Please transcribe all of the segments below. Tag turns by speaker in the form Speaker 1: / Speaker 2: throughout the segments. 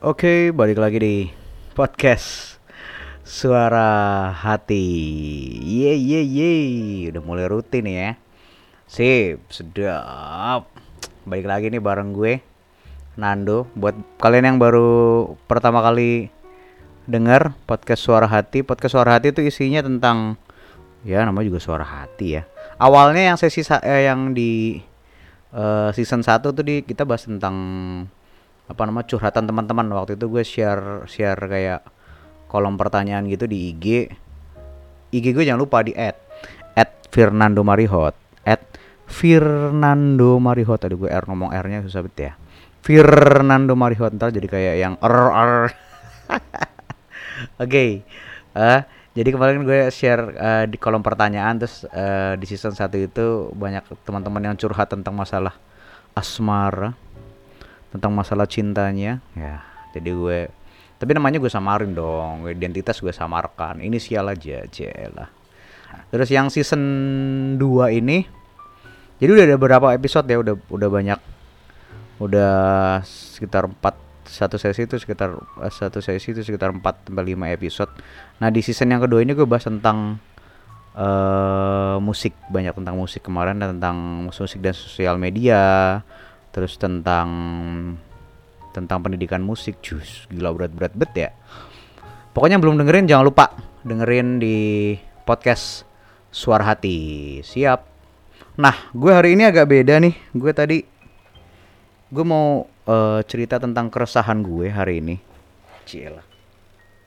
Speaker 1: Oke, balik lagi di podcast Suara Hati. Ye ye ye, udah mulai rutin ya. Sip, sedap. Balik lagi nih bareng gue Nando. Buat kalian yang baru pertama kali dengar podcast Suara Hati, podcast Suara Hati itu isinya tentang ya namanya juga suara hati ya. Awalnya yang sesi eh, yang di eh, season 1 tuh di kita bahas tentang apa nama curhatan teman-teman. Waktu itu gue share share kayak kolom pertanyaan gitu di IG IG gue jangan lupa di add at Fernando Marihot at Fernando Marihot. Aduh gue R ngomong R nya susah banget ya. Fernando Marihot ntar jadi kayak yang R Oke eh, jadi kemarin gue share eh, di kolom pertanyaan terus eh, di season 1 itu banyak teman-teman yang curhat tentang masalah asmara tentang masalah cintanya. Ya jadi gue tapi namanya gue samarin dong. Identitas gue samarkan. Inisial aja lah. Terus yang season 2 ini jadi udah ada beberapa episode ya? Udah udah banyak. Udah sekitar 4 satu sesi itu sekitar eh, satu sesi itu sekitar 4 sampai 5 episode. Nah di season yang kedua ini gue bahas tentang eh musik. Banyak tentang musik kemarin dan tentang musik dan sosial media terus tentang tentang pendidikan musik jus gila berat-berat bet ya. Pokoknya belum dengerin jangan lupa dengerin di podcast suara hati. Siap. Nah gue hari ini agak beda nih. Gue tadi gue mau eh, cerita tentang keresahan gue hari ini. Cielah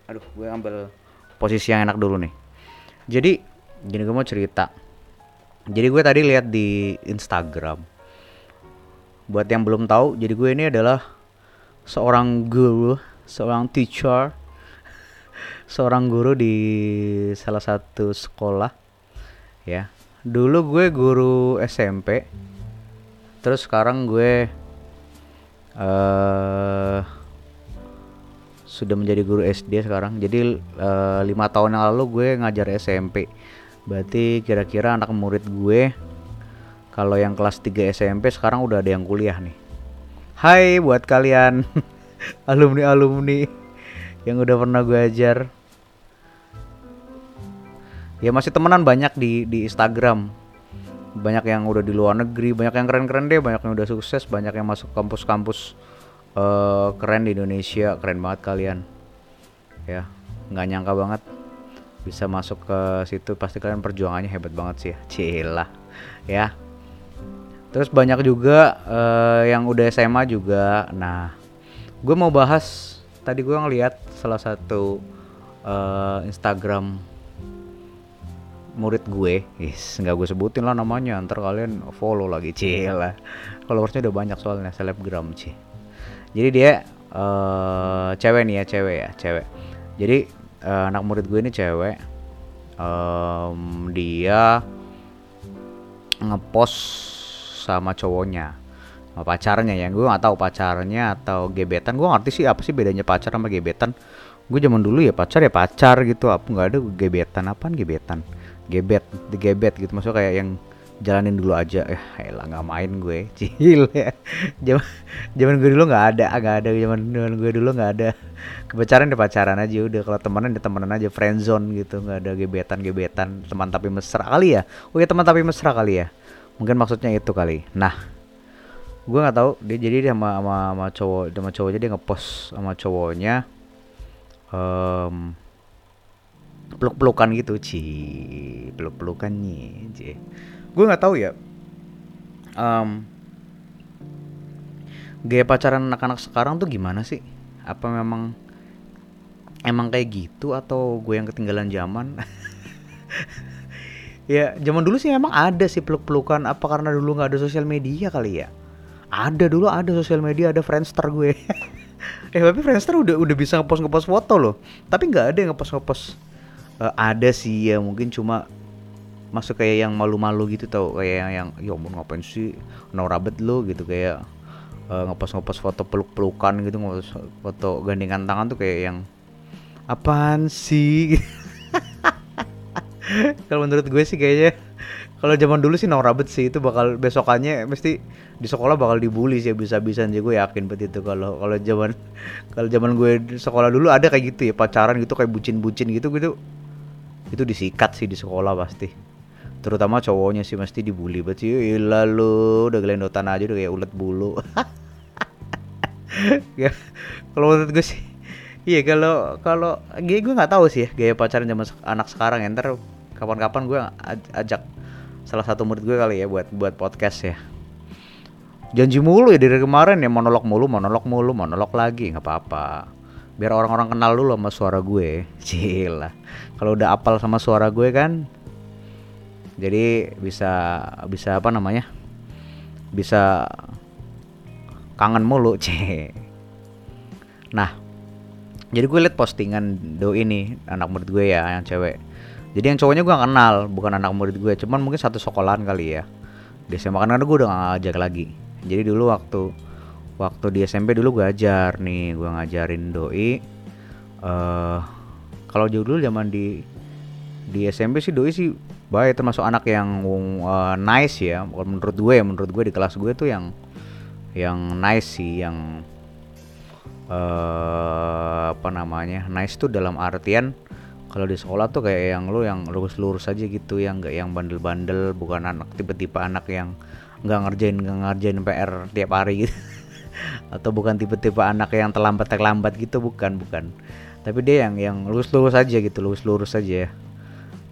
Speaker 1: aduh gue ambil posisi yang enak dulu nih. Jadi jadi gue mau cerita. Jadi gue tadi lihat di Instagram buat yang belum tahu jadi gue ini adalah seorang guru seorang teacher seorang guru di salah satu sekolah ya. Dulu gue guru SMP terus sekarang gue eh sudah menjadi guru SD sekarang. Jadi eh, lima tahun yang lalu gue ngajar SMP berarti kira-kira anak murid gue kalau yang kelas 3 SMP sekarang udah ada yang kuliah nih. Hai buat kalian alumni-alumni yang udah pernah gue ajar. Ya masih temenan banyak di di Instagram. Banyak yang udah di luar negeri, banyak yang keren-keren deh, banyak yang udah sukses, banyak yang masuk kampus-kampus eh, keren di Indonesia, keren banget kalian. Ya, nggak nyangka banget bisa masuk ke situ pasti kalian perjuangannya hebat banget sih ya. Cilah. Ya, Terus banyak juga eh, yang udah SMA juga. Nah, gue mau bahas tadi gue ngeliat salah satu eh, Instagram murid gue, is nggak gue sebutin lah namanya, ntar kalian follow lagi, cila. Followersnya udah banyak soalnya selebgram cie. Jadi dia eh cewek nih ya, cewek ya, cewek. Jadi eh, anak murid gue ini cewek. Em, dia ngepost sama cowoknya. Sama pacarnya ya. Gue nggak tahu pacarnya atau gebetan. Gue ngerti sih apa sih bedanya pacar sama gebetan. Gue zaman dulu ya pacar ya pacar gitu. Apa nggak ada gebetan? Apaan gebetan? Gebet digebet gitu. Maksudnya kayak yang jalanin dulu aja. Ya elah nggak main gue. Cil. Ya zaman zaman gue dulu nggak ada. Nggak ada. Zaman zaman gue dulu nggak ada. Kepacaran ya pacaran aja udah. Kalau temenan ya temenan aja. Friend zone gitu. Nggak ada gebetan gebetan teman tapi mesra kali ya. Oh ya teman tapi mesra kali ya mungkin maksudnya itu kali. Nah gue nggak tahu. Dia jadi dia sama sama, sama cowok sama cowoknya dia ngepost sama cowoknya em peluk pelukan gitu ci. Peluk pelukannya ci. Gue nggak tahu ya. Em gaya pacaran anak-anak sekarang tuh gimana sih? Apa memang emang kayak gitu atau gue yang ketinggalan zaman Ya, zaman dulu sih emang ada sih peluk-pelukan. Apa karena dulu nggak ada sosial media kali ya? Ada dulu ada sosial media, ada Friendster gue. eh tapi Friendster udah udah bisa ngepost ngepost foto loh. Tapi nggak ada yang ngepost ngepost. Eh, ada sih ya mungkin cuma masuk kayak yang malu-malu gitu tau kayak yang, yang ya ampun ngapain sih norabat lo gitu kayak eh, ngepost ngepost foto peluk-pelukan gitu ngepost foto gandengan tangan tuh kayak yang apaan sih kalau menurut gue sih kayaknya kalau zaman dulu sih norak bet sih. Itu bakal besokannya mesti di sekolah bakal dibully sih bisa-bisan sih gue yakin bet itu. Kalau kalau zaman kalau zaman gue sekolah dulu ada kayak gitu ya pacaran gitu kayak bucin-bucin gitu gitu. Itu disikat sih di sekolah pasti. Terutama cowoknya sih mesti dibully bet sih. Ila lu udah gelendotan aja udah kayak ulet bulu. Ya kalau menurut gue sih iya kalau kalau gue gue nggak tahu sih ya gaya pacaran zaman anak sekarang ya. Ntar kapan-kapan gue ajak salah satu murid gue kali ya buat buat podcast ya. Janji mulu ya dari kemarin ya monolog mulu monolog mulu monolog lagi nggak apa-apa. Biar orang-orang kenal dulu sama suara gue. Cila kalau udah apal sama suara gue kan jadi bisa bisa apa namanya? Bisa kangen mulu c nah jadi gue liat postingan do ini anak murid gue ya yang cewek jadi yang cowoknya gue kenal bukan anak murid gue cuman mungkin satu sekolahan kali ya. Di SMA kan gue udah gak ngajak lagi. Jadi dulu waktu waktu di SMP dulu gue ajar nih gue ngajarin doi. Uh, kalau jauh dulu zaman di di SMP sih doi sih baik termasuk anak yang uh, nice ya. Menurut gue ya menurut gue di kelas gue tuh yang yang nice sih yang uh, apa namanya nice tuh dalam artian kalau di sekolah tuh kayak yang lu yang lurus-lurus aja gitu yang nggak yang bandel-bandel bukan anak tipe-tipe anak yang nggak ngerjain nggak ngerjain PR tiap hari gitu. Atau bukan tipe-tipe anak yang terlambat terlambat gitu bukan bukan. Tapi dia yang yang lurus-lurus aja gitu lurus-lurus aja ya.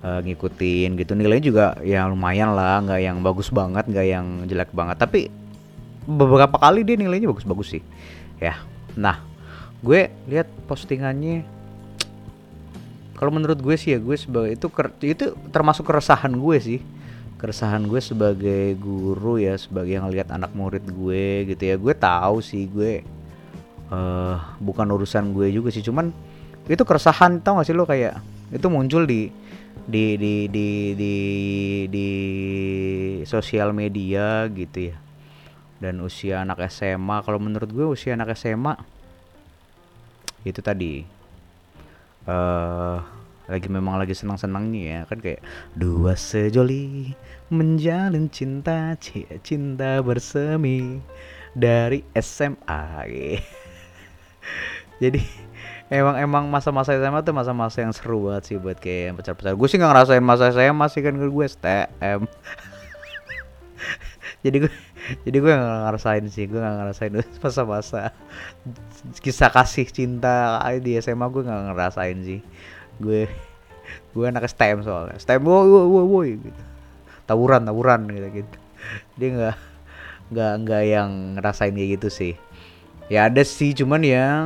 Speaker 1: Uh, ngikutin gitu. Nilainya juga ya lumayan lah nggak yang bagus banget nggak yang jelek banget. Tapi beberapa kali dia nilainya bagus-bagus sih. Ya. Nah gue lihat postingannya kalau menurut gue sih ya gue sebagai itu itu termasuk keresahan gue sih. Keresahan gue sebagai guru ya sebagai yang lihat anak murid gue gitu ya. Gue tahu sih gue uh, bukan urusan gue juga sih. Cuman itu keresahan tau gak sih lo kayak itu muncul di di di di di di sosial media gitu ya. Dan usia anak SMA kalau menurut gue usia anak SMA itu tadi uh, lagi memang lagi senang-senangnya ya kan kayak dua sejoli menjalin cinta cinta bersemi dari SMA jadi emang emang masa-masa SMA tuh masa-masa yang seru banget sih buat kayak pacar-pacar gue sih nggak ngerasain masa SMA sih kan gue STM jadi gue jadi gue gak ngerasain sih gue gak ngerasain masa-masa kisah kasih cinta di SMA gue gak ngerasain sih. Gue gue anak STM soalnya. STM woi woi woi woi gitu. Tawuran tawuran gitu gitu. Dia nggak nggak nggak yang ngerasain kayak gitu sih. Ya ada sih cuman yang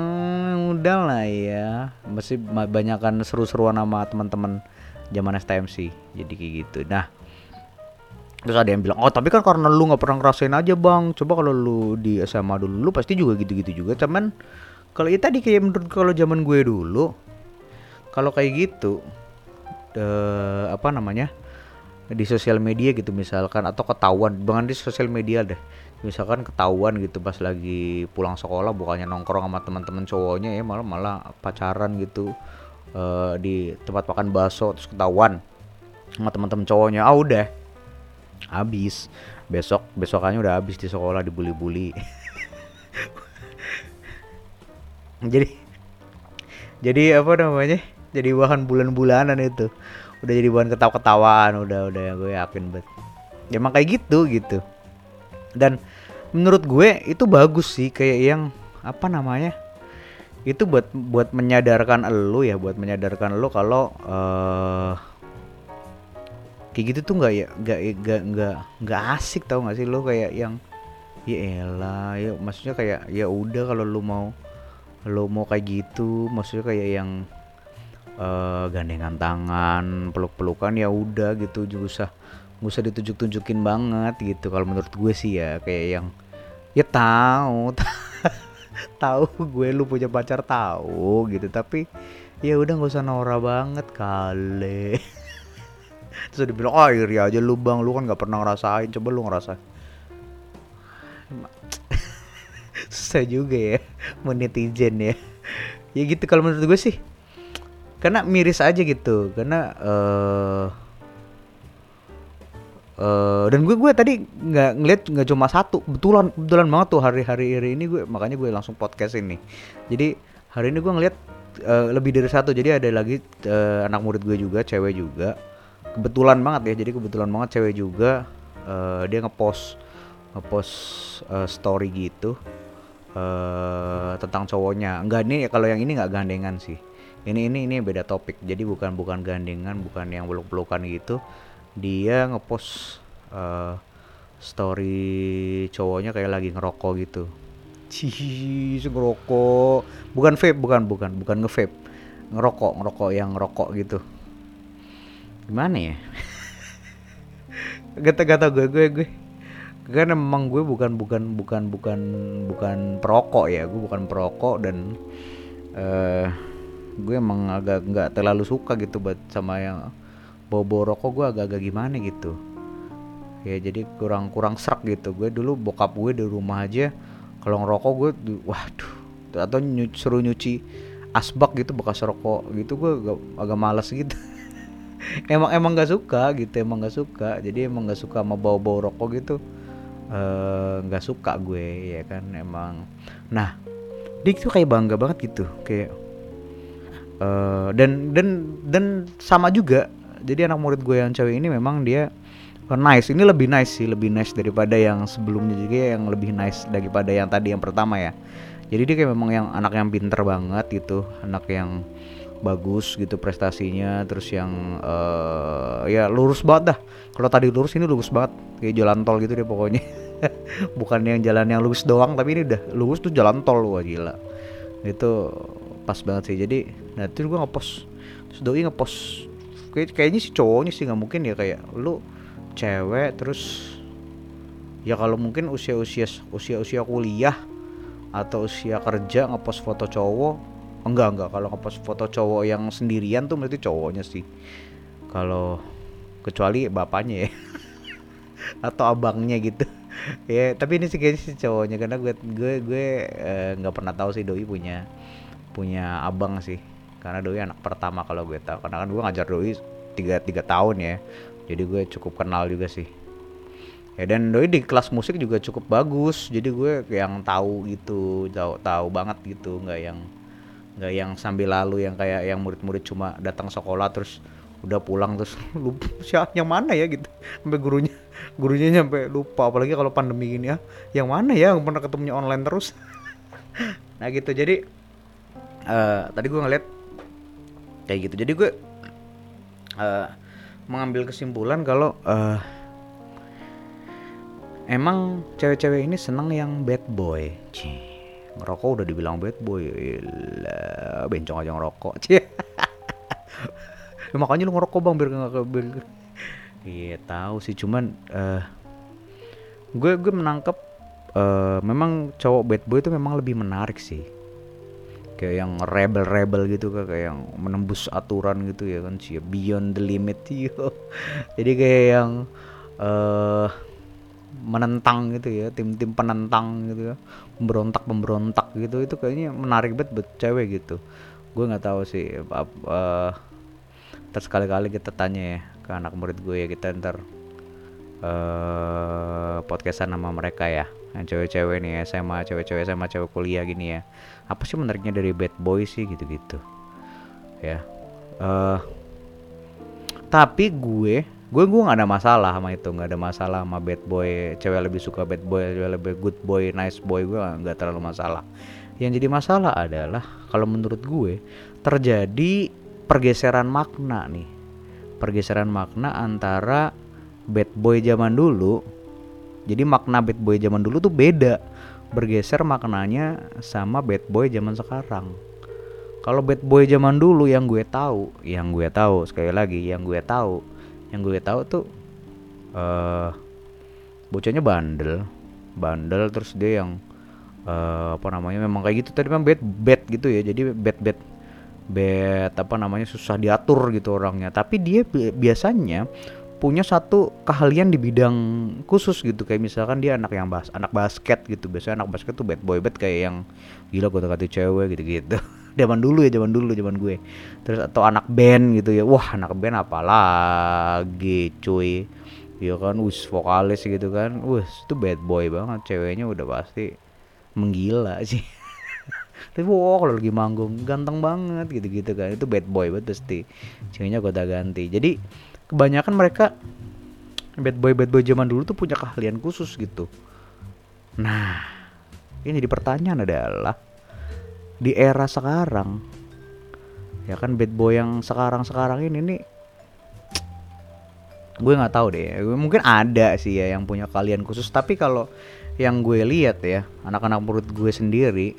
Speaker 1: udah lah ya. Masih banyakkan seru-seruan sama teman-teman zaman STM sih jadi kayak gitu. Nah Terus ada yang bilang, oh tapi kan karena lu nggak pernah ngerasain aja bang. Coba kalau lu di SMA dulu, lu pasti juga gitu-gitu juga. Cuman kalau itu tadi kayak menurut kalau zaman gue dulu, kalau kayak gitu, uh, apa namanya di sosial media gitu misalkan atau ketahuan, banget di sosial media deh. Misalkan ketahuan gitu pas lagi pulang sekolah, bukannya nongkrong sama teman-teman cowoknya ya malah malah pacaran gitu uh, di tempat makan bakso terus ketahuan sama teman-teman cowoknya. Ah udah habis. Besok besokannya udah habis di sekolah dibully-bully. Jadi jadi apa namanya? Jadi bahan bulan-bulanan itu. Udah jadi bahan ketawa-ketawaan udah udah gue yakin bet ya emang kayak gitu gitu. Dan menurut gue itu bagus sih kayak yang apa namanya? Itu buat buat menyadarkan lo ya buat menyadarkan lo kalau uh, kayak gitu tuh nggak ya nggak nggak nggak nggak asik tau gak sih? Lo kayak yang ya elah ya maksudnya kayak ya udah kalau lo mau lo mau kayak gitu. Maksudnya kayak yang uh, gandengan tangan peluk-pelukan ya udah gitu. Juga usah nggak usah ditunjuk-tunjukin banget gitu. Kalau menurut gue sih ya kayak yang ya tahu tahu gue lu punya pacar tahu gitu. Tapi ya udah nggak usah norak banget kali terus dia bilang oh iri aja lu bang. Lu kan nggak pernah ngerasain. Coba lu ngerasain. Susah juga ya mau netizen ya. Ya gitu kalau menurut gue sih. Karena miris aja gitu. Karena uh, uh, dan gue gue tadi nggak ngeliat nggak cuma satu. Kebetulan kebetulan banget tuh hari-hari hari ini gue makanya gue langsung podcast ini. Jadi hari ini gue ngeliat uh, lebih dari satu. Jadi ada lagi uh, anak murid gue juga cewek juga kebetulan banget ya jadi kebetulan banget cewek juga uh, dia ngepost ngepost uh, story gitu uh, tentang cowoknya. Enggak nih kalau yang ini nggak gandengan sih. Ini ini ini beda topik. Jadi bukan bukan gandengan bukan yang peluk pelukan gitu. Dia ngepost uh, story cowoknya kayak lagi ngerokok gitu. Cih, ngerokok. Bukan vape bukan bukan bukan nge ngerokok ngerokok yang ngerokok gitu gimana ya? Gata-gata gue gue gue. Kan emang gue bukan bukan bukan bukan bukan perokok ya. Gue bukan perokok dan uh, gue emang agak nggak terlalu suka gitu buat sama yang bawa-bawa rokok. Gue agak-agak gimana gitu. Ya jadi kurang kurang serak gitu. Gue dulu bokap gue di rumah aja kalau ngerokok gue waduh atau ny suruh nyuci asbak gitu bekas rokok gitu gue agak, agak males gitu emang emang gak suka gitu emang gak suka. Jadi emang gak suka sama bau-bau rokok gitu. Eh, nggak uh, suka gue ya kan emang. Nah dia tuh kayak bangga banget gitu kayak uh, dan dan dan sama juga. Jadi anak murid gue yang cewek ini memang dia uh, nice. Ini lebih nice sih lebih nice daripada yang sebelumnya. Juga yang lebih nice daripada yang tadi yang pertama ya. Jadi dia kayak memang yang anak yang pinter banget gitu anak yang bagus gitu prestasinya terus yang uh, ya lurus banget dah. Kalau tadi lurus ini lurus banget. Kayak jalan tol gitu deh pokoknya. Bukan yang jalan yang lurus doang tapi ini udah lurus tuh jalan tol wah gila. Itu pas banget sih. Jadi nah terus gue ngepost. Terus doi ngepost. Kayak kayaknya sih cowoknya sih nggak mungkin ya kayak lu cewek terus ya kalau mungkin usia usia usia usia kuliah atau usia kerja ngepost foto cowok enggak enggak. Kalau ngepost foto cowok yang sendirian tuh berarti cowoknya sih. Kalau kecuali bapaknya ya. Atau abangnya gitu. Ya tapi ini sih kayaknya sih cowoknya. Karena gue gue gue eh, nggak eh, pernah tahu sih doi punya punya abang sih. Karena doi anak pertama kalau gue tahu. Karena kan gue ngajar doi tiga tiga tahun ya. Jadi gue cukup kenal juga sih. Ya dan doi di kelas musik juga cukup bagus. Jadi gue yang tahu gitu tahu tahu banget gitu. Nggak yang nggak yang sambil lalu yang kayak yang murid-murid cuma datang sekolah terus udah pulang terus lupa siapa yang mana ya gitu. Sampai gurunya gurunya nyampe lupa. Apalagi kalau pandemi gini ya. Yang mana ya yang pernah ketemunya online terus? Nah gitu. Jadi uh, tadi gue ngeliat kayak gitu. Jadi gue uh, mengambil kesimpulan kalau uh, emang cewek-cewek ini seneng yang bad boy. Cih, ngerokok udah dibilang bad boy. Ilah, bencong aja ngerokok Cih. ya, makanya lu ngerokok bang biar gak biar iya tahu sih cuman uh, gue gue menangkap uh, memang cowok bad boy itu memang lebih menarik sih. Kayak yang rebel-rebel gitu kayak yang menembus aturan gitu ya kan sih beyond the limit yo. Jadi kayak yang uh, menentang gitu ya tim-tim penentang gitu ya pemberontak pemberontak gitu itu kayaknya menarik banget buat cewek gitu. Gue nggak tahu sih uh, terus kali-kali kita tanya ya ke anak murid gue ya kita ntar uh, podcastan sama mereka ya yang cewek-cewek nih SMA cewek-cewek SMA cewek kuliah gini ya. Apa sih menariknya dari bad boy sih gitu-gitu. Ya uh, tapi gue gue gue nggak ada masalah sama itu nggak ada masalah sama bad boy cewek lebih suka bad boy cewek lebih good boy nice boy gue nggak terlalu masalah. Yang jadi masalah adalah kalau menurut gue terjadi pergeseran makna nih. Pergeseran makna antara bad boy zaman dulu jadi makna bad boy zaman dulu tuh beda. Bergeser maknanya sama bad boy zaman sekarang. Kalau bad boy zaman dulu yang gue tahu, yang gue tahu sekali lagi, yang gue tahu, yang gue tahu tuh uh, bocahnya bandel, bandel terus dia yang uh, apa namanya memang kayak gitu. Tadi memang bad bad gitu ya. Jadi bad bad bad apa namanya susah diatur gitu orangnya. Tapi dia biasanya punya satu keahlian di bidang khusus gitu. Kayak misalkan dia anak yang bas anak basket gitu. Biasanya anak basket tuh bad boy bad kayak yang gila gue kata cewek gitu gitu zaman dulu ya zaman dulu zaman gue. Terus atau anak band gitu ya. Wah anak band apalagi cuy? Ya kan us vokalis gitu kan. Wes itu bad boy banget ceweknya udah pasti menggila sih. Tapi wow kalau lagi manggung ganteng banget gitu-gitu kan. Itu bad boy banget pasti. Ceweknya gue ganti. Jadi kebanyakan mereka bad boy bad boy zaman dulu tuh punya keahlian khusus gitu. Nah ini di pertanyaan adalah di era sekarang. Ya kan bad boy yang sekarang sekarang ini nih gue nggak tahu deh. Mungkin ada sih ya yang punya kalian khusus. Tapi kalau yang gue lihat ya anak-anak murid gue sendiri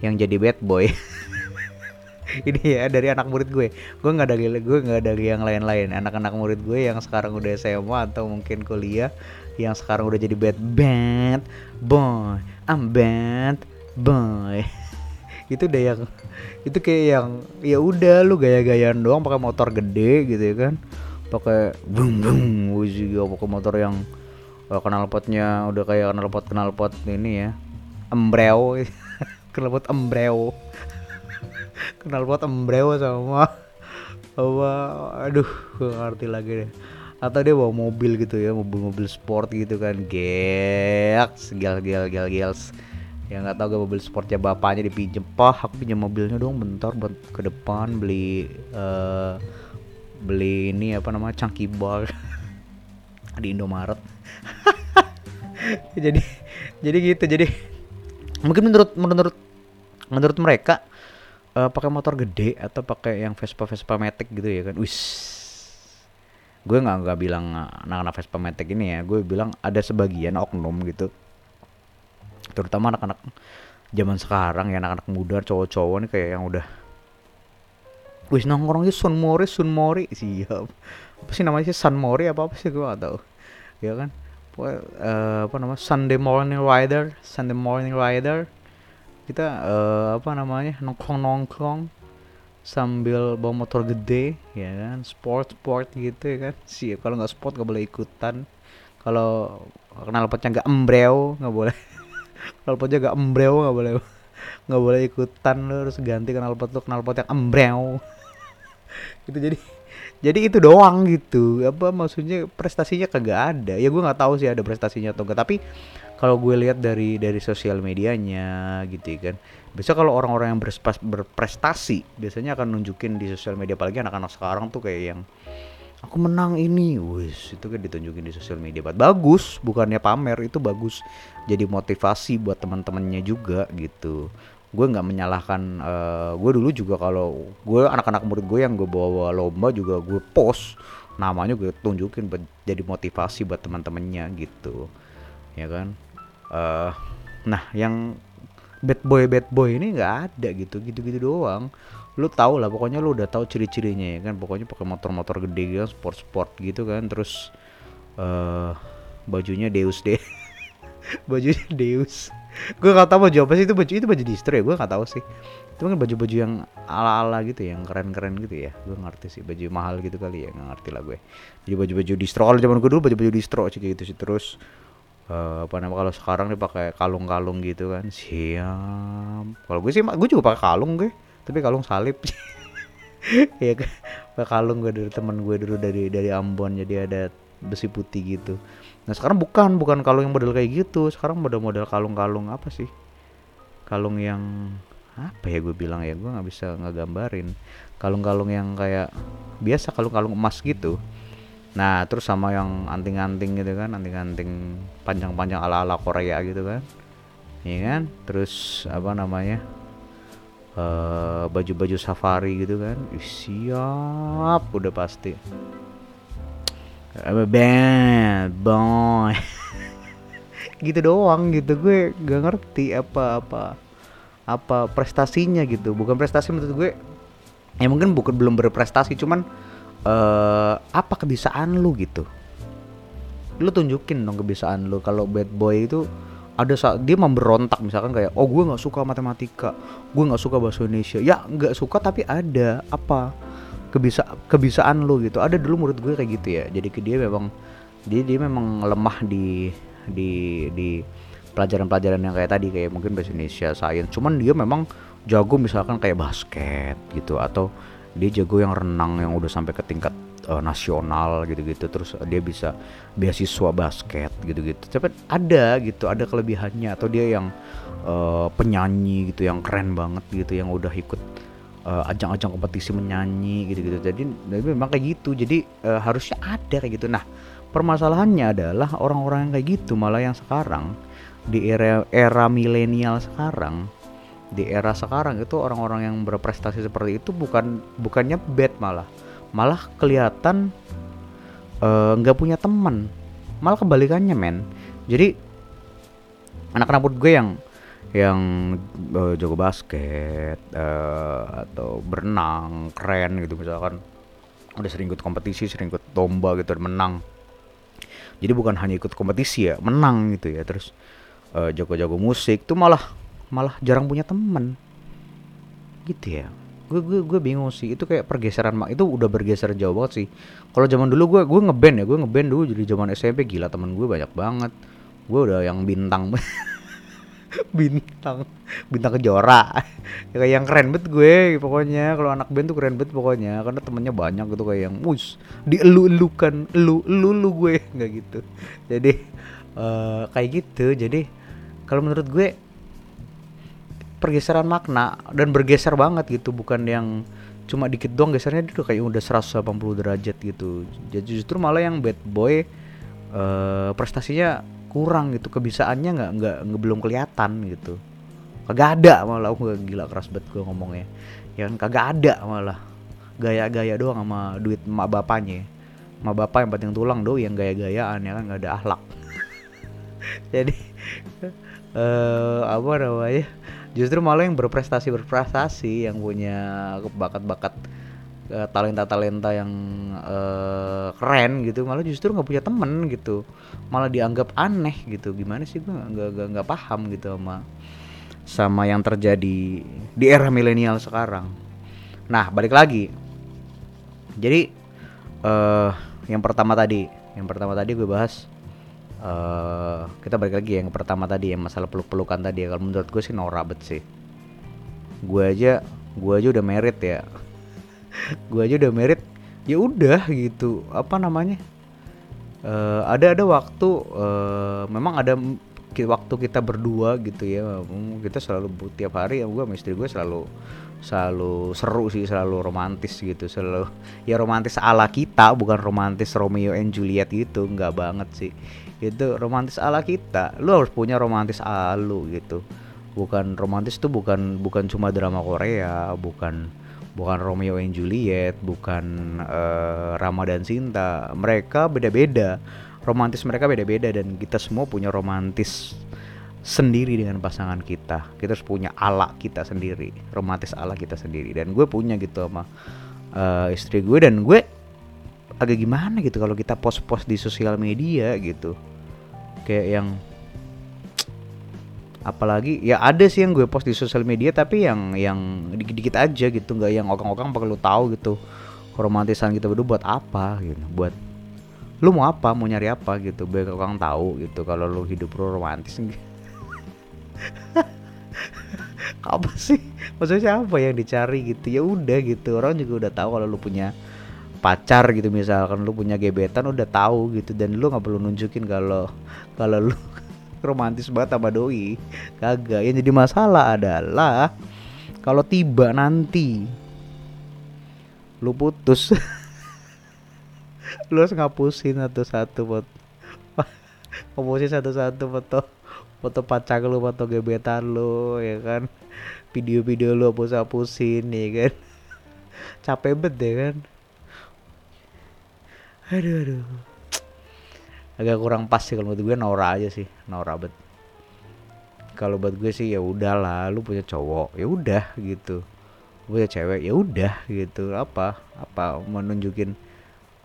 Speaker 1: yang jadi bad boy. Ini ya dari anak murid gue. Gue nggak dari gue nggak dari yang lain-lain. Anak-anak murid gue yang sekarang udah SMA atau mungkin kuliah yang sekarang udah jadi bad bad boy. I'm bad boy itu udah yang itu kayak yang ya udah lu gaya-gayaan doang pakai motor gede gitu ya kan. Pakai bung bung juga pakai motor yang uh, knalpotnya udah kayak knalpot knalpot ini ya. Embreo. Knalpot embreo. Knalpot embreo sama apa aduh gue ngerti lagi deh. Atau dia bawa mobil gitu ya mobil-mobil sport gitu kan. Gek gel gel gel gels ya nggak tahu gak mobil sportnya bapaknya dipinjem pah aku pinjam mobilnya dong bentar buat ke depan beli uh, beli ini apa namanya chunky bar. Di Indomaret. Jadi jadi gitu jadi mungkin menurut menurut menurut mereka uh, pakai motor gede atau pakai yang Vespa Vespa Matic gitu ya kan? Wis. Gue nggak nggak bilang anak-anak Vespa Matic ini ya gue bilang ada sebagian oknum gitu terutama anak-anak zaman sekarang ya anak-anak muda cowok-cowok nih kayak yang udah wis nongkrongnya Sun Mori Sun Mori. Siap. Apa sih namanya sih? Sun Mori apa apa sih? Gue gak ya kan? Uh, apa namanya? Sunday Morning Rider Sunday Morning Rider. Kita uh, apa namanya? Nongkrong nongkrong sambil bawa motor gede ya kan? Sport sport gitu ya kan? Sih kalau nggak sport nggak boleh ikutan. Kalau kenal potnya nggak embreo nggak boleh knalpot gak embreo nggak boleh nggak boleh ikutan lo harus ganti knalpot lo knalpot yang embreo itu jadi jadi itu doang gitu. Apa maksudnya prestasinya kagak ada. Ya gue nggak tahu sih ada prestasinya atau enggak tapi kalau gue lihat dari dari sosial medianya gitu ya kan biasa kalau orang-orang yang berprestasi biasanya akan nunjukin di sosial media apalagi anak-anak sekarang tuh kayak yang aku menang ini. Wis itu kan ditunjukin di sosial media. Bagus bukannya pamer itu bagus. Jadi motivasi buat teman-temannya juga gitu. Gue nggak menyalahkan uh, gue dulu juga kalau gue anak-anak murid gue yang gue bawa lomba juga gue post. Namanya gue tunjukin buat jadi motivasi buat teman-temannya gitu. Ya kan? Uh, nah yang bad boy bad boy ini nggak ada gitu. Gitu gitu doang lu tahu lah pokoknya lu udah tahu ciri-cirinya ya kan. Pokoknya pakai motor-motor gede gitu sport-sport gitu kan. Terus uh, bajunya Deus deh. Bajunya Deus. Gue gak tahu baju apa sih itu baju itu baju distro ya? Gue gak tahu sih. Itu kan baju-baju yang ala-ala gitu yang keren-keren gitu ya. Gue ngerti sih baju mahal gitu kali ya nggak ngerti lah gue. Jadi baju-baju distro kalau zaman gue dulu baju-baju distro sih gitu sih. Terus uh, apa namanya kalau sekarang nih pakai kalung-kalung gitu kan. Siap. Kalau gue sih gue juga pakai kalung gue tapi kalung salib. Ya kalung gue dari teman gue dulu dari dari Ambon jadi ada besi putih gitu. Nah sekarang bukan bukan kalung yang model kayak gitu. Sekarang model-model kalung-kalung apa sih? Kalung yang apa ya gue bilang ya? Gue nggak bisa ngegambarin. Kalung-kalung yang kayak biasa kalung-kalung emas gitu. Nah terus sama yang anting-anting gitu kan anting-anting panjang-panjang ala-ala Korea gitu kan. Iya kan? Terus apa namanya baju-baju uh, safari gitu kan. Ih, siap udah pasti. Band boy. Gitu doang gitu gue gak ngerti apa apa apa prestasinya gitu. Bukan prestasi menurut gue ya mungkin bukan belum berprestasi cuman uh, apa kebiasaan lu gitu? Lu tunjukin dong kebiasaan lu kalau bad boy itu ada saat dia memberontak misalkan kayak oh gue nggak suka matematika gue nggak suka bahasa Indonesia. Ya nggak suka tapi ada. Apa? Kebisa kebisaan lo gitu. Ada dulu menurut gue kayak gitu ya. Jadi dia memang dia dia memang lemah di di di pelajaran-pelajaran yang kayak tadi kayak mungkin bahasa Indonesia sains cuman dia memang jago misalkan kayak basket gitu atau dia jago yang renang yang udah sampai ke tingkat uh, nasional gitu-gitu. Terus dia bisa beasiswa basket gitu-gitu. Tapi ada gitu ada kelebihannya. Atau dia yang uh, penyanyi gitu yang keren banget gitu yang udah ikut uh, ajang-ajang kompetisi menyanyi gitu-gitu. Jadi memang kayak gitu. Jadi uh, harusnya ada kayak gitu. Nah permasalahannya adalah orang-orang yang kayak gitu. Malah yang sekarang di era era milenial sekarang di era sekarang itu orang-orang yang berprestasi seperti itu bukan bukannya bad malah malah kelihatan eh, nggak uh, punya teman. Malah kebalikannya men. Jadi anak-anak muda gue yang yang uh, jago basket uh, atau berenang keren gitu misalkan. Udah sering ikut kompetisi sering ikut lomba gitu dan menang. Jadi bukan hanya ikut kompetisi ya menang gitu ya. Terus jago-jago uh, musik tuh malah malah jarang punya temen gitu ya gue gue gue bingung sih. Itu kayak pergeseran mak itu udah bergeser jauh banget sih. Kalau zaman dulu gue gue ngeband ya gue ngeband dulu. Jadi zaman SMP gila temen gue banyak banget. Gue udah yang bintang. Bintang. Bintang kejora. Ya kayak yang keren banget gue pokoknya. Kalau anak band tuh keren banget pokoknya. Karena temennya banyak gitu kayak yang mus dielu-elukan elu elu lu gue. Nggak gitu. Jadi uh, kayak gitu. Jadi kalau menurut gue pergeseran makna dan bergeser banget gitu bukan yang cuma dikit doang gesernya udah kayak udah 180 derajat gitu. Jadi justru malah yang bad boy uh, prestasinya kurang gitu kebisaannya nggak nggak belum kelihatan gitu. Kagak ada malah gue gila keras banget gue ngomongnya. Ya kan kagak ada malah. Gaya-gaya doang sama duit emak bapaknya. Emak bapak yang penting tulang do yang gaya-gayaan ya kan nggak ada akhlak jadi uh, apa namanya justru malah yang berprestasi berprestasi yang punya bakat-bakat uh, talenta-talenta yang uh, keren gitu malah justru nggak punya temen gitu. Malah dianggap aneh gitu. Gimana sih gue nggak nggak paham gitu sama sama yang terjadi di era milenial sekarang. Nah balik lagi. Jadi uh, yang pertama tadi yang pertama tadi gue bahas uh, kita balik lagi yang pertama tadi yang masalah peluk-pelukan tadi ya. Kalau menurut gue sih norak bet sih. Gue aja gue aja udah merit ya. Gue aja udah merit ya udah gitu. Apa namanya? Uh, ada ada waktu uh, memang ada waktu kita berdua gitu ya. Kita selalu tiap hari ya gue sama istri gue selalu selalu seru sih selalu romantis gitu. Selalu ya romantis ala kita bukan romantis Romeo and Juliet gitu. Nggak banget sih itu romantis ala kita. Lu harus punya romantis ala lu gitu. Bukan romantis tuh bukan bukan cuma drama Korea bukan bukan Romeo and Juliet bukan uh, Ramadan Sinta. Mereka beda-beda. Romantis mereka beda-beda dan kita semua punya romantis sendiri dengan pasangan kita. Kita harus punya ala kita sendiri romantis ala kita sendiri. Dan gue punya gitu sama uh, istri gue dan gue agak gimana gitu kalau kita post-post di sosial media gitu. Kayak yang apalagi ya ada sih yang gue post di sosial media tapi yang yang dikit-dikit aja gitu. Nggak yang orang-orang perlu tahu gitu. Romantisan kita berdua buat apa gitu? Buat lu mau apa mau nyari apa gitu? Biar orang tahu gitu kalau lu hidup lu romantis. Apa sih? Maksudnya apa yang dicari gitu? Ya udah gitu. Orang juga udah tahu kalau lu punya pacar gitu misalkan lu punya gebetan udah tahu gitu dan lu nggak perlu nunjukin kalau kalau lu romantis banget sama doi. Kagak. Yang jadi masalah adalah kalau tiba nanti lu putus lu harus ngapusin satu-satu foto. Ngapusin satu-satu foto foto pacar lu foto gebetan lu ya kan? Video-video lu hapus-hapusin ya kan? Capek banget ya kan aduh aduh. Agak kurang pas sih kalau menurut gue Nora aja sih Nora bet. Kalau buat gue sih ya udahlah lu punya cowok ya udah gitu. Lu punya cewek ya udah gitu. Apa apa menunjukin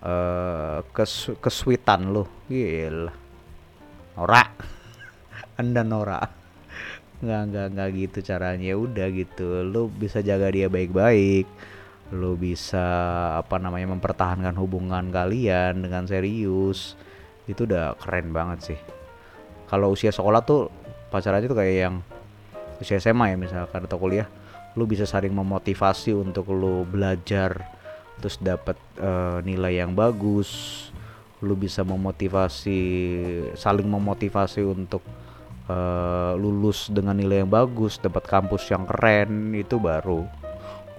Speaker 1: uh, kes kesuitan lu? Gila. Nora. Anda Nora. Nggak nggak nggak gitu caranya. Ya udah gitu. Lu bisa jaga dia baik-baik lo bisa apa namanya mempertahankan hubungan kalian dengan serius itu udah keren banget sih. Kalau usia sekolah tuh pacarannya tuh kayak yang usia SMA ya misalkan atau kuliah lu bisa saling memotivasi untuk lu belajar terus dapat uh, nilai yang bagus lu bisa memotivasi saling memotivasi untuk uh, lulus dengan nilai yang bagus dapat kampus yang keren itu baru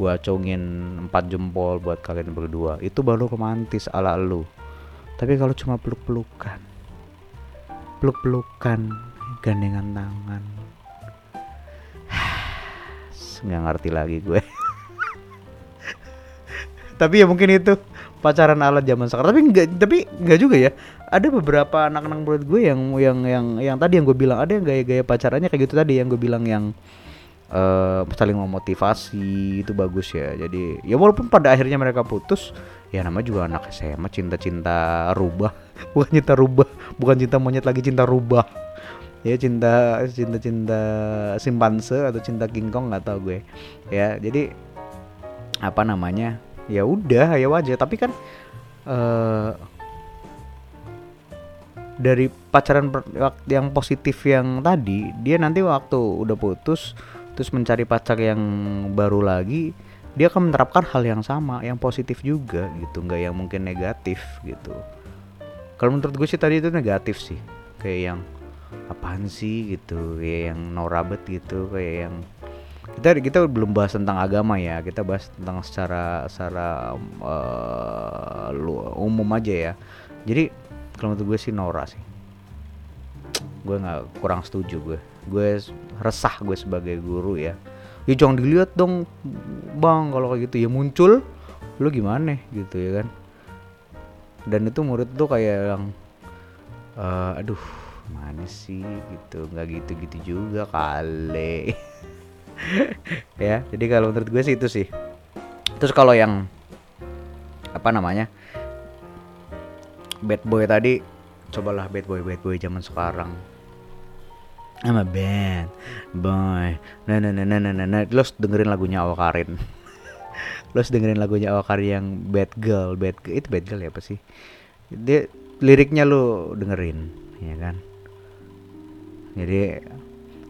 Speaker 1: gua acungin empat jempol buat kalian berdua itu baru romantis ala lu. Tapi kalau cuma peluk-pelukan peluk-pelukan gandengan tangan. Nggak ngerti lagi gue. Tapi ya mungkin itu pacaran ala zaman sekarang. Tapi enggak tapi enggak juga ya. Ada beberapa anak-anak murid gue yang yang yang yang tadi yang gue bilang ada yang gaya-gaya pacarannya kayak gitu tadi yang gue bilang yang uh, saling memotivasi itu bagus ya. Jadi ya walaupun pada akhirnya mereka putus ya nama juga anak SMA cinta-cinta rubah. Bukan cinta rubah bukan cinta monyet lagi cinta rubah. Ya cinta cinta cinta simpanse atau cinta kingkong nggak tahu gue. Ya jadi apa namanya? Ya udah ya wajar. Tapi kan uh, dari pacaran yang positif yang tadi dia nanti waktu udah putus terus mencari pacar yang baru lagi dia akan menerapkan hal yang sama yang positif juga gitu nggak yang mungkin negatif gitu. Kalau menurut gue sih tadi itu negatif sih kayak yang apaan sih? gitu kayak yang norabet gitu kayak yang kita kita belum bahas tentang agama ya kita bahas tentang secara secara uh, umum aja ya. Jadi kalau menurut gue sih Nora sih gue nggak kurang setuju gue gue resah gue sebagai guru ya. Ya jangan dilihat dong bang kalau kayak gitu. Ya muncul lu gimana? gitu ya kan. Dan itu murid tuh kayak yang uh, aduh mana sih? gitu. Nggak gitu-gitu juga kali. Ya jadi kalau menurut gue sih itu sih. Terus kalau yang apa namanya bad boy tadi cobalah bad boy bad boy zaman sekarang. Sama band. Boy. Nah nah nah nah nah nah, nah. lo dengerin lagunya Awakarin lo dengerin lagunya Awakarin yang bad girl. Bad girl itu bad girl ya apa sih? Dia liriknya lo dengerin ya kan? Jadi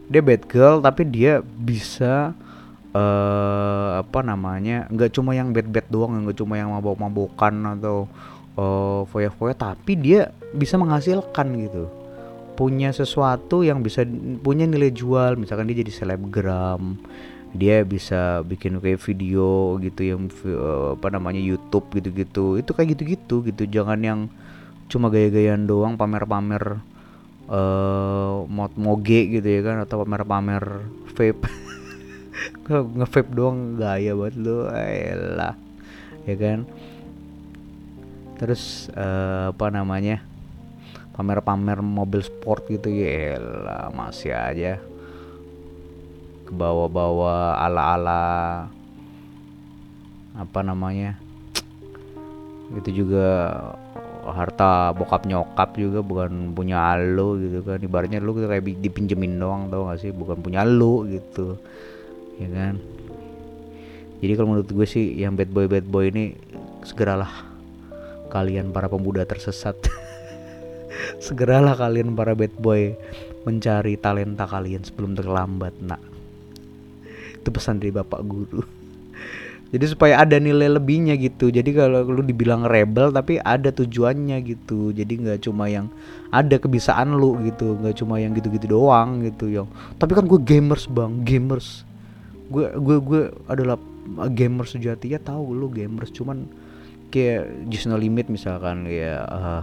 Speaker 1: dia bad girl tapi dia bisa uh, apa namanya nggak cuma yang bad bad doang nggak cuma yang mabok mabokan atau uh, foya foya tapi dia bisa menghasilkan gitu. Punya sesuatu yang bisa punya nilai jual. Misalkan dia jadi selebgram dia bisa bikin kayak video gitu yang uh, apa namanya YouTube gitu-gitu. Itu kayak gitu-gitu gitu. Jangan yang cuma gaya-gayaan doang pamer-pamer uh, moge gitu ya kan atau pamer-pamer vape. Nge-vape doang gaya buat lu lah. Ya kan terus uh, apa namanya pamer-pamer mobil sport gitu ya masih aja. Ke bawah-bawah ala-ala apa namanya itu juga harta bokap nyokap juga bukan punya lo gitu kan. Ibaratnya lu kayak dipinjemin doang tau gak sih? Bukan punya lo gitu ya kan? Jadi kalau menurut gue sih yang bad boy bad boy ini segeralah kalian para pemuda tersesat. Segeralah kalian para bad boy mencari talenta kalian sebelum terlambat nak. Itu pesan dari bapak guru. Jadi supaya ada nilai lebihnya gitu. Jadi kalau lu dibilang rebel tapi ada tujuannya gitu. Jadi nggak cuma yang ada kebiasaan lu gitu. Nggak cuma yang gitu-gitu doang gitu yang tapi kan gue gamers bang. Gamers. Gue gue gue adalah gamers sejati. Ya tahu lu gamers cuman kayak just no limit misalkan ya uh,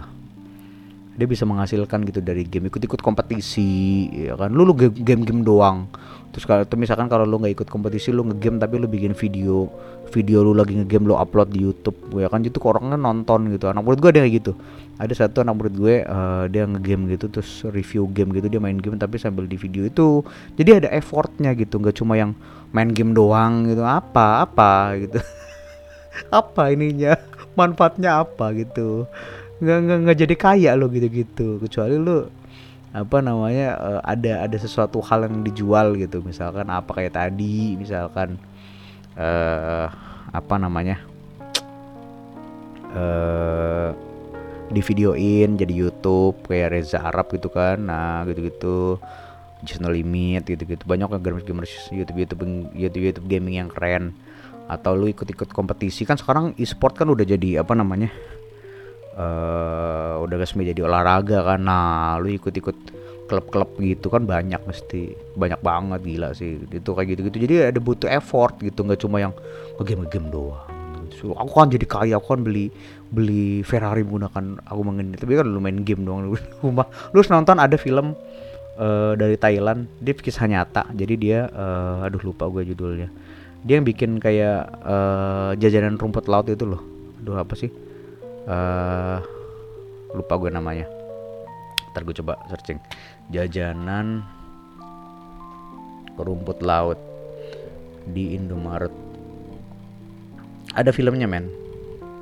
Speaker 1: dia bisa menghasilkan gitu dari game ikut-ikut kompetisi ya kan? Lu lu game-game doang. Terus kalau misalkan kalau lu nggak ikut kompetisi lu ngegame tapi lu bikin video video lu lagi ngegame lu upload di YouTube ya kan? Itu orangnya nonton gitu. Anak murid gue ada kayak gitu. Ada satu anak murid gue uh, dia ngegame gitu terus review game gitu dia main game tapi sambil di video itu. Jadi ada effortnya gitu nggak cuma yang main game doang gitu. Apa apa gitu. Apa ininya manfaatnya apa gitu. Nggak nggak nggak jadi kaya lo gitu gitu kecuali lu apa namanya uh, ada ada sesuatu hal yang dijual gitu. Misalkan apa kayak tadi misalkan uh, apa namanya uh, di videoin jadi YouTube kayak Reza Arab gitu kan. Nah gitu-gitu. Just no limit gitu-gitu. Banyak gamers gamers YouTube YouTube YouTube YouTube gaming yang keren atau lu ikut-ikut kompetisi. Kan sekarang e-sport kan udah jadi apa namanya uh, udah resmi jadi olahraga kan. Nah lu ikut-ikut klub-klub gitu kan banyak mesti banyak banget gila sih. Itu kayak gitu-gitu. Jadi ada butuh effort gitu nggak cuma yang game-game doang. So, aku kan jadi kaya aku kan beli beli Ferrari menggunakan aku mengen tapi kan lu main game doang rumah. Lu nonton ada film uh, dari Thailand. Dia kisah nyata. Jadi dia uh, aduh lupa gue judulnya dia yang bikin kayak uh, jajanan rumput laut itu loh. Aduh apa sih? Uh, lupa gue namanya. Ntar gue coba searching. Jajanan rumput laut di Indomaret. Ada filmnya men.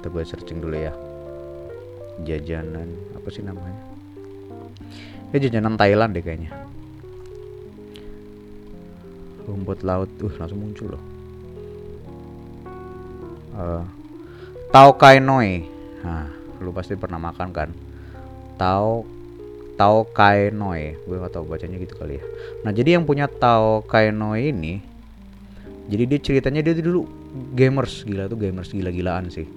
Speaker 1: Ntar gue searching dulu ya. Jajanan apa sih namanya? Ya jajanan Thailand deh kayaknya. Rumput laut uh langsung muncul loh uh, Tao Kai Noi. Nah lu pasti pernah makan kan? Tao Tao Kai Noi. Gue gak tau bacanya gitu kali ya. Nah jadi yang punya Tao Kai Noi ini jadi dia ceritanya dia dulu gamers. Gila tuh gamers gila-gilaan sih.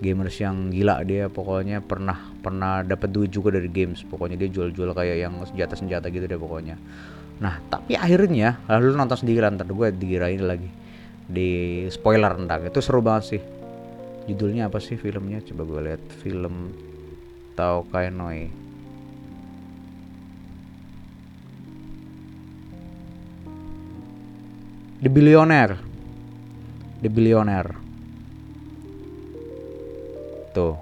Speaker 1: Gamers yang gila dia pokoknya pernah pernah dapat duit juga dari games. Pokoknya dia jual-jual kayak yang senjata-senjata gitu deh pokoknya. Nah tapi akhirnya lalu nonton sendiri ntar gue dikirain lagi di spoiler ntar. Itu seru banget sih. Judulnya apa sih filmnya? Coba gue lihat. Film Tao Kainoi The Billionaire. The Billionaire. Tuh.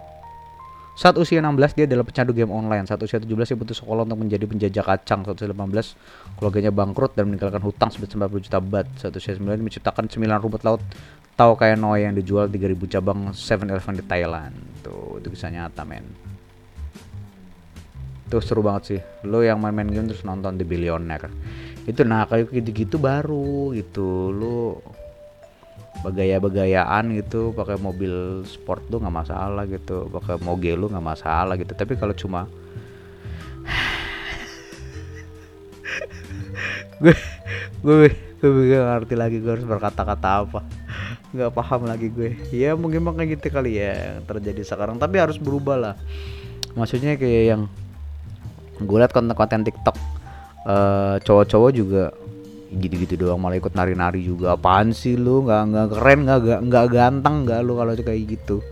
Speaker 1: Saat usia 16 dia adalah pecandu game online. Saat usia 17 dia putus sekolah untuk menjadi penjajah kacang. Saat usia 18 keluarganya bangkrut dan meninggalkan hutang sebesar 90 juta usia 9 dia menciptakan 9 rumput laut tahu kayak Noe yang dijual 3000 cabang 7-Eleven di Thailand. Tuh, itu bisa nyata men. Tuh seru banget sih. Lo yang main-main game terus nonton The Billionaire. Itu nah kayak gitu-gitu baru gitu. Lo begaya-begayaan gitu pakai mobil sport tuh nggak masalah gitu pakai moge lu nggak masalah gitu tapi kalau cuma gue gue gue gak ngerti lagi gue harus berkata-kata apa. Nggak paham lagi gue. Ya mungkin kayak gitu kali ya yang terjadi sekarang. Tapi harus berubah lah. Maksudnya kayak yang gue liat konten-konten TikTok uh, cowok-cowok juga gitu-gitu doang malah ikut nari-nari juga. Apaan sih lu? Nggak nggak keren nggak nggak ganteng nggak lu kalau kayak gitu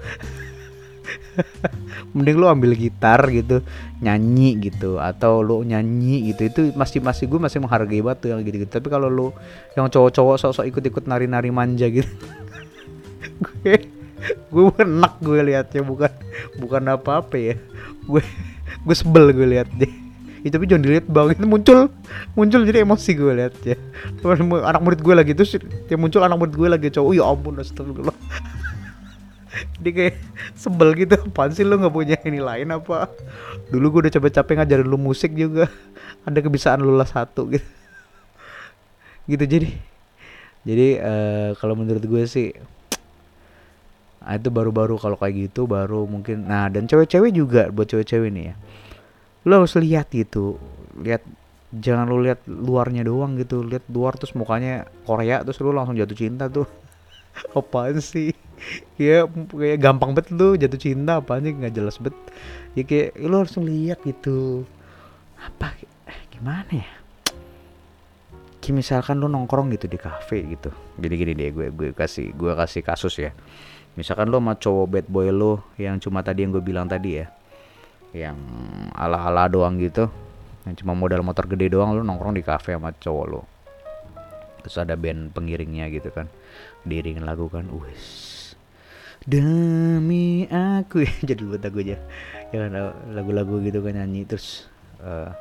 Speaker 1: mending lu ambil gitar gitu nyanyi gitu atau lu nyanyi gitu. Itu masih masih gue masih menghargai banget tuh yang gitu gitu tapi kalau lu yang cowok-cowok sok-sok ikut-ikut nari-nari manja gitu gue gue enak gue liatnya. Bukan bukan apa-apa ya. Gue gue sebel gue liat deh itu tapi jangan dilihat bang. Itu muncul muncul jadi emosi gue lihat ya anak murid gue lagi terus yang muncul anak murid gue lagi cowok. Ya ampun astagfirullah dia kayak sebel gitu. Apaan sih lu nggak punya ini lain apa? Dulu gue udah capek-capek ngajarin lu musik juga. Ada kebiasaan lu lah satu gitu. Gitu jadi jadi uh, kalau menurut gue sih nah itu baru-baru kalau kayak gitu baru mungkin nah dan cewek-cewek juga buat cewek-cewek nih ya. Lo harus lihat gitu lihat jangan lo lihat luarnya doang gitu lihat luar terus mukanya Korea terus lo langsung jatuh cinta tuh. Apaan sih ya kayak gampang bet lo jatuh cinta apa sih nggak jelas bet. Ya kayak lo harus lihat gitu. Apa eh, gimana ya? Kayak misalkan lo nongkrong gitu di kafe gitu. Jadi gini deh gue gue kasih gue kasih kasus ya. Misalkan lo sama cowok bad boy lo yang cuma tadi yang gue bilang tadi ya. Yang ala-ala doang gitu. Yang cuma modal motor gede doang lu nongkrong di kafe sama cowok lu. Terus ada band pengiringnya gitu kan. Diiringin lagu kan wes demi aku. Jadi buat lagu aja. Ya kan lagu-lagu gitu kan nyanyi. Terus uh,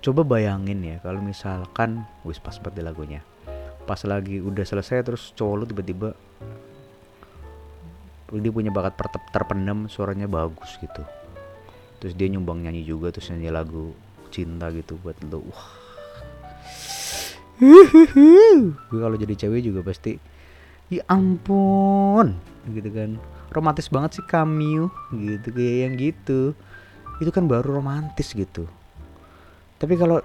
Speaker 1: coba bayangin ya kalau misalkan wis pas banget lagunya. Pas lagi udah selesai terus cowok lu tiba-tiba dia punya bakat terpendam suaranya bagus gitu. Terus dia nyumbang nyanyi juga terus nyanyi lagu cinta gitu buat lo wah. Kalau jadi cewek juga pasti ya ampun. Gitu kan. Romantis banget sih Camille. Gitu kayak yang gitu. Itu kan baru romantis gitu. Tapi kalau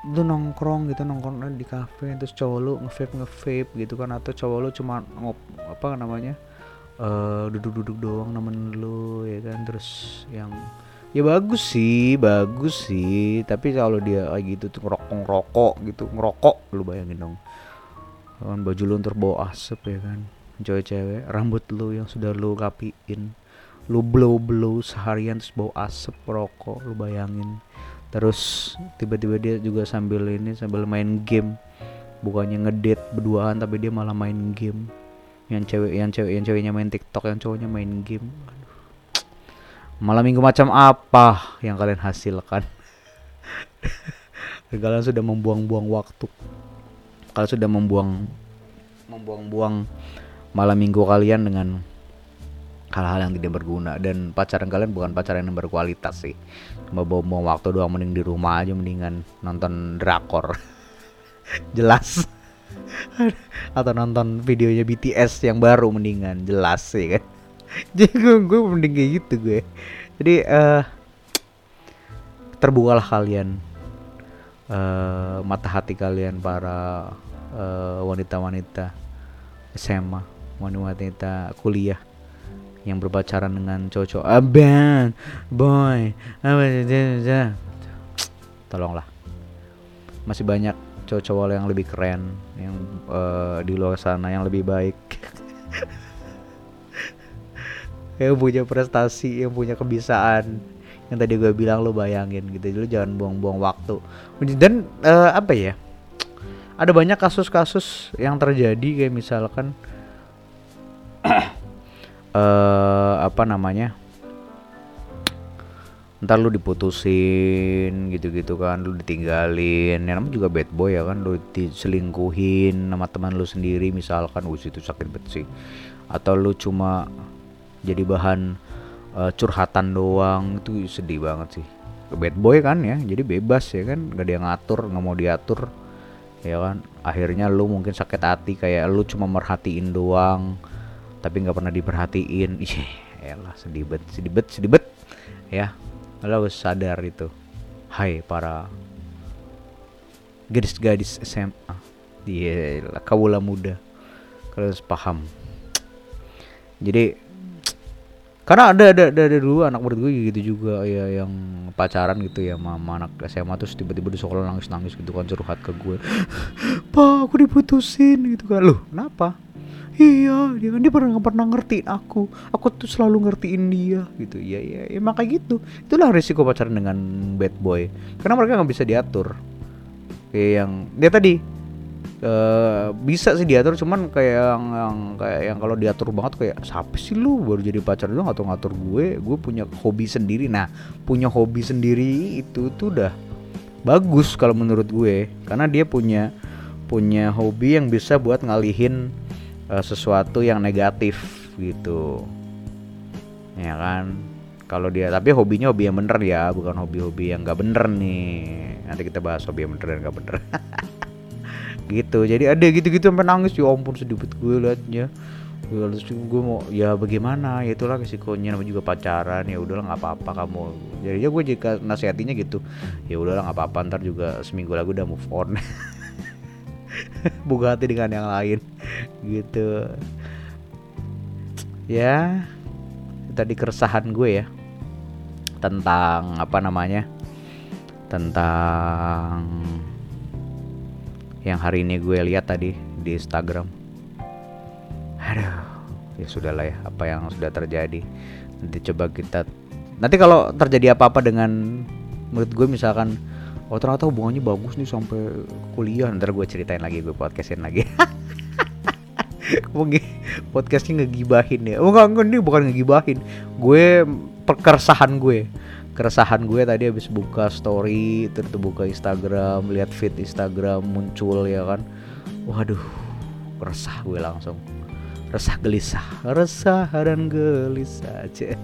Speaker 1: lu nongkrong gitu nongkrong di kafe terus cowok lu nge-vape nge-vape gitu kan atau cowok lu cuma ngop apa namanya eh duduk-duduk doang nemen lu ya kan terus yang ya bagus sih bagus sih. Tapi kalau dia kayak gitu tuh ngerokok ngerokok gitu ngerokok lu bayangin dong kan baju lu ntar bawa asap ya kan? Cewek-cewek rambut lu yang sudah lu rapiin. Lu blow blow seharian terus bau asap rokok lu bayangin. Terus tiba-tiba dia juga sambil ini sambil main game. Bukannya ngedate berduaan tapi dia malah main game. Yang cewek yang cewek yang ceweknya main TikTok yang cowoknya main game. Aduh. malam minggu macam apa yang kalian hasilkan? Kalian sudah membuang-buang waktu kalian sudah membuang membuang-buang malam minggu kalian dengan hal-hal yang tidak berguna. Dan pacaran kalian bukan pacaran yang berkualitas sih. Cuma bawa waktu doang mending di rumah aja mendingan nonton drakor. Jelas. Atau nonton videonya BTS yang baru mendingan. Jelas sih kan? Jadi gue, gue mending kayak gitu gue. Jadi uh, terbukalah kalian uh, mata hati kalian para wanita wanita-wanita SMA wanita-wanita kuliah yang berpacaran dengan cowok aban boy. Tolonglah. Masih banyak cowok-cowok yang lebih keren yang uh, di luar sana yang lebih baik. Yang punya prestasi yang punya kebiasaan yang tadi gue bilang lo bayangin gitu lo jangan buang-buang waktu. Dan uh, apa ya ada banyak kasus-kasus yang terjadi kayak misalkan uh, apa namanya ntar lu diputusin gitu-gitu kan lu ditinggalin. Yang namanya juga bad boy ya kan lu diselingkuhin sama teman lu sendiri misalkan us itu sakit banget sih. Atau lu cuma jadi bahan uh, curhatan doang itu sedih banget sih. Bad boy kan ya jadi bebas ya kan gak ada yang ngatur nggak mau diatur ya kan. Akhirnya lu mungkin sakit hati kayak lu cuma merhatiin doang tapi nggak pernah diperhatiin. Iya lah sedih bet sedih bet sedih bet ya. Lo harus sadar itu. Hai para gadis-gadis SMA dia kawula muda. Kalau harus paham. Jadi karena ada, ada ada ada dulu anak murid gue gitu juga ya yang pacaran gitu ya sama anak SMA terus tiba-tiba di sekolah nangis-nangis gitu kan curhat ke gue. Pak aku diputusin gitu kan. Loh kenapa? Iya dia kan dia pernah nggak pernah ngertiin aku. Aku tuh selalu ngertiin dia gitu. Iya iya. Emang kayak gitu. Itulah risiko pacaran dengan bad boy. Karena mereka nggak bisa diatur. Kayak yang dia tadi uh, bisa sih diatur cuman kayak yang, yang kayak yang kalau diatur banget kayak siapa sih lu? Baru jadi pacar lu ngatur ngatur gue. Gue punya hobi sendiri. Nah punya hobi sendiri itu tuh udah bagus kalau menurut gue karena dia punya punya hobi yang bisa buat ngalihin uh, sesuatu yang negatif gitu. Ya kan? Kalau dia tapi hobinya hobi yang bener ya bukan hobi-hobi yang gak bener nih. Nanti kita bahas hobi yang bener dan gak bener gitu. Jadi ada gitu-gitu sampai nangis. Ya ampun sedikit gue liatnya. Gue mau ya bagaimana? Ya itulah resikonya. Namanya juga pacaran. Ya udahlah nggak apa-apa kamu. Jadi ya gue jika nasihatinya gitu. Ya udahlah nggak apa-apa. Ntar juga seminggu lagi udah move on. Buka hati dengan yang lain. Gitu. Ya tadi keresahan gue ya. Tentang apa namanya? Tentang yang hari ini gue lihat tadi di Instagram. Aduh ya sudahlah ya apa yang sudah terjadi. Nanti coba kita nanti kalau terjadi apa-apa dengan menurut gue misalkan oh ternyata hubungannya bagus nih sampai kuliah. Ntar gue ceritain lagi gue podcastin lagi. Podcastnya ngegibahin ya. Oh enggak, enggak ini bukan ngegibahin. Gue perkeresahan gue keresahan gue tadi habis buka story terus buka Instagram lihat feed Instagram muncul ya kan. Waduh resah gue langsung. Resah gelisah resah dan gelisah aja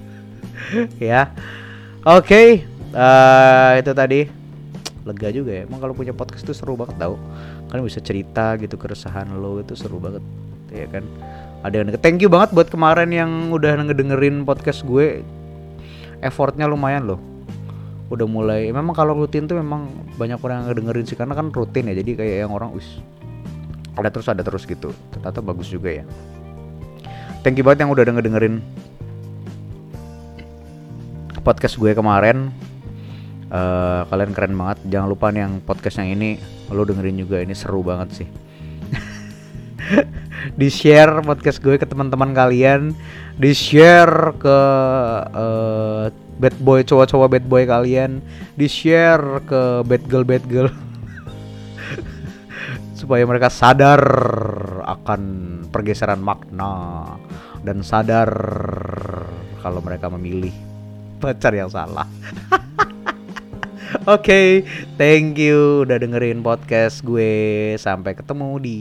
Speaker 1: ya. Oke okay uh, itu tadi. Lega juga ya. Emang kalau punya podcast itu seru banget tau. Kan bisa cerita gitu keresahan lo itu seru banget ya kan. Ada yang thank you banget buat kemarin yang udah ngedengerin podcast gue effortnya lumayan loh. Udah mulai memang kalau rutin tuh memang banyak orang yang dengerin sih karena kan rutin ya jadi kayak yang orang wis ada terus ada terus gitu. Ternyata bagus juga ya. Thank you banget yang udah denger dengerin podcast gue kemarin. Uh, kalian keren banget. Jangan lupa nih yang podcast yang ini lo dengerin juga ini seru banget sih di share podcast gue ke teman-teman kalian di share ke uh, bad boy cowok-cowok bad boy kalian di share ke bad girl bad girl supaya mereka sadar akan pergeseran makna dan sadar kalau mereka memilih pacar yang salah. Oke, okay, thank you udah dengerin podcast gue. Sampai ketemu di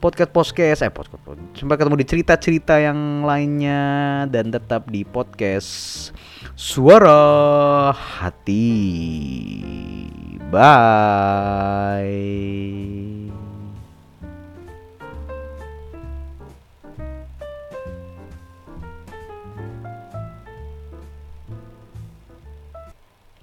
Speaker 1: podcast podcast eh podcast sampai ketemu di cerita-cerita yang lainnya dan tetap di podcast suara hati. Bye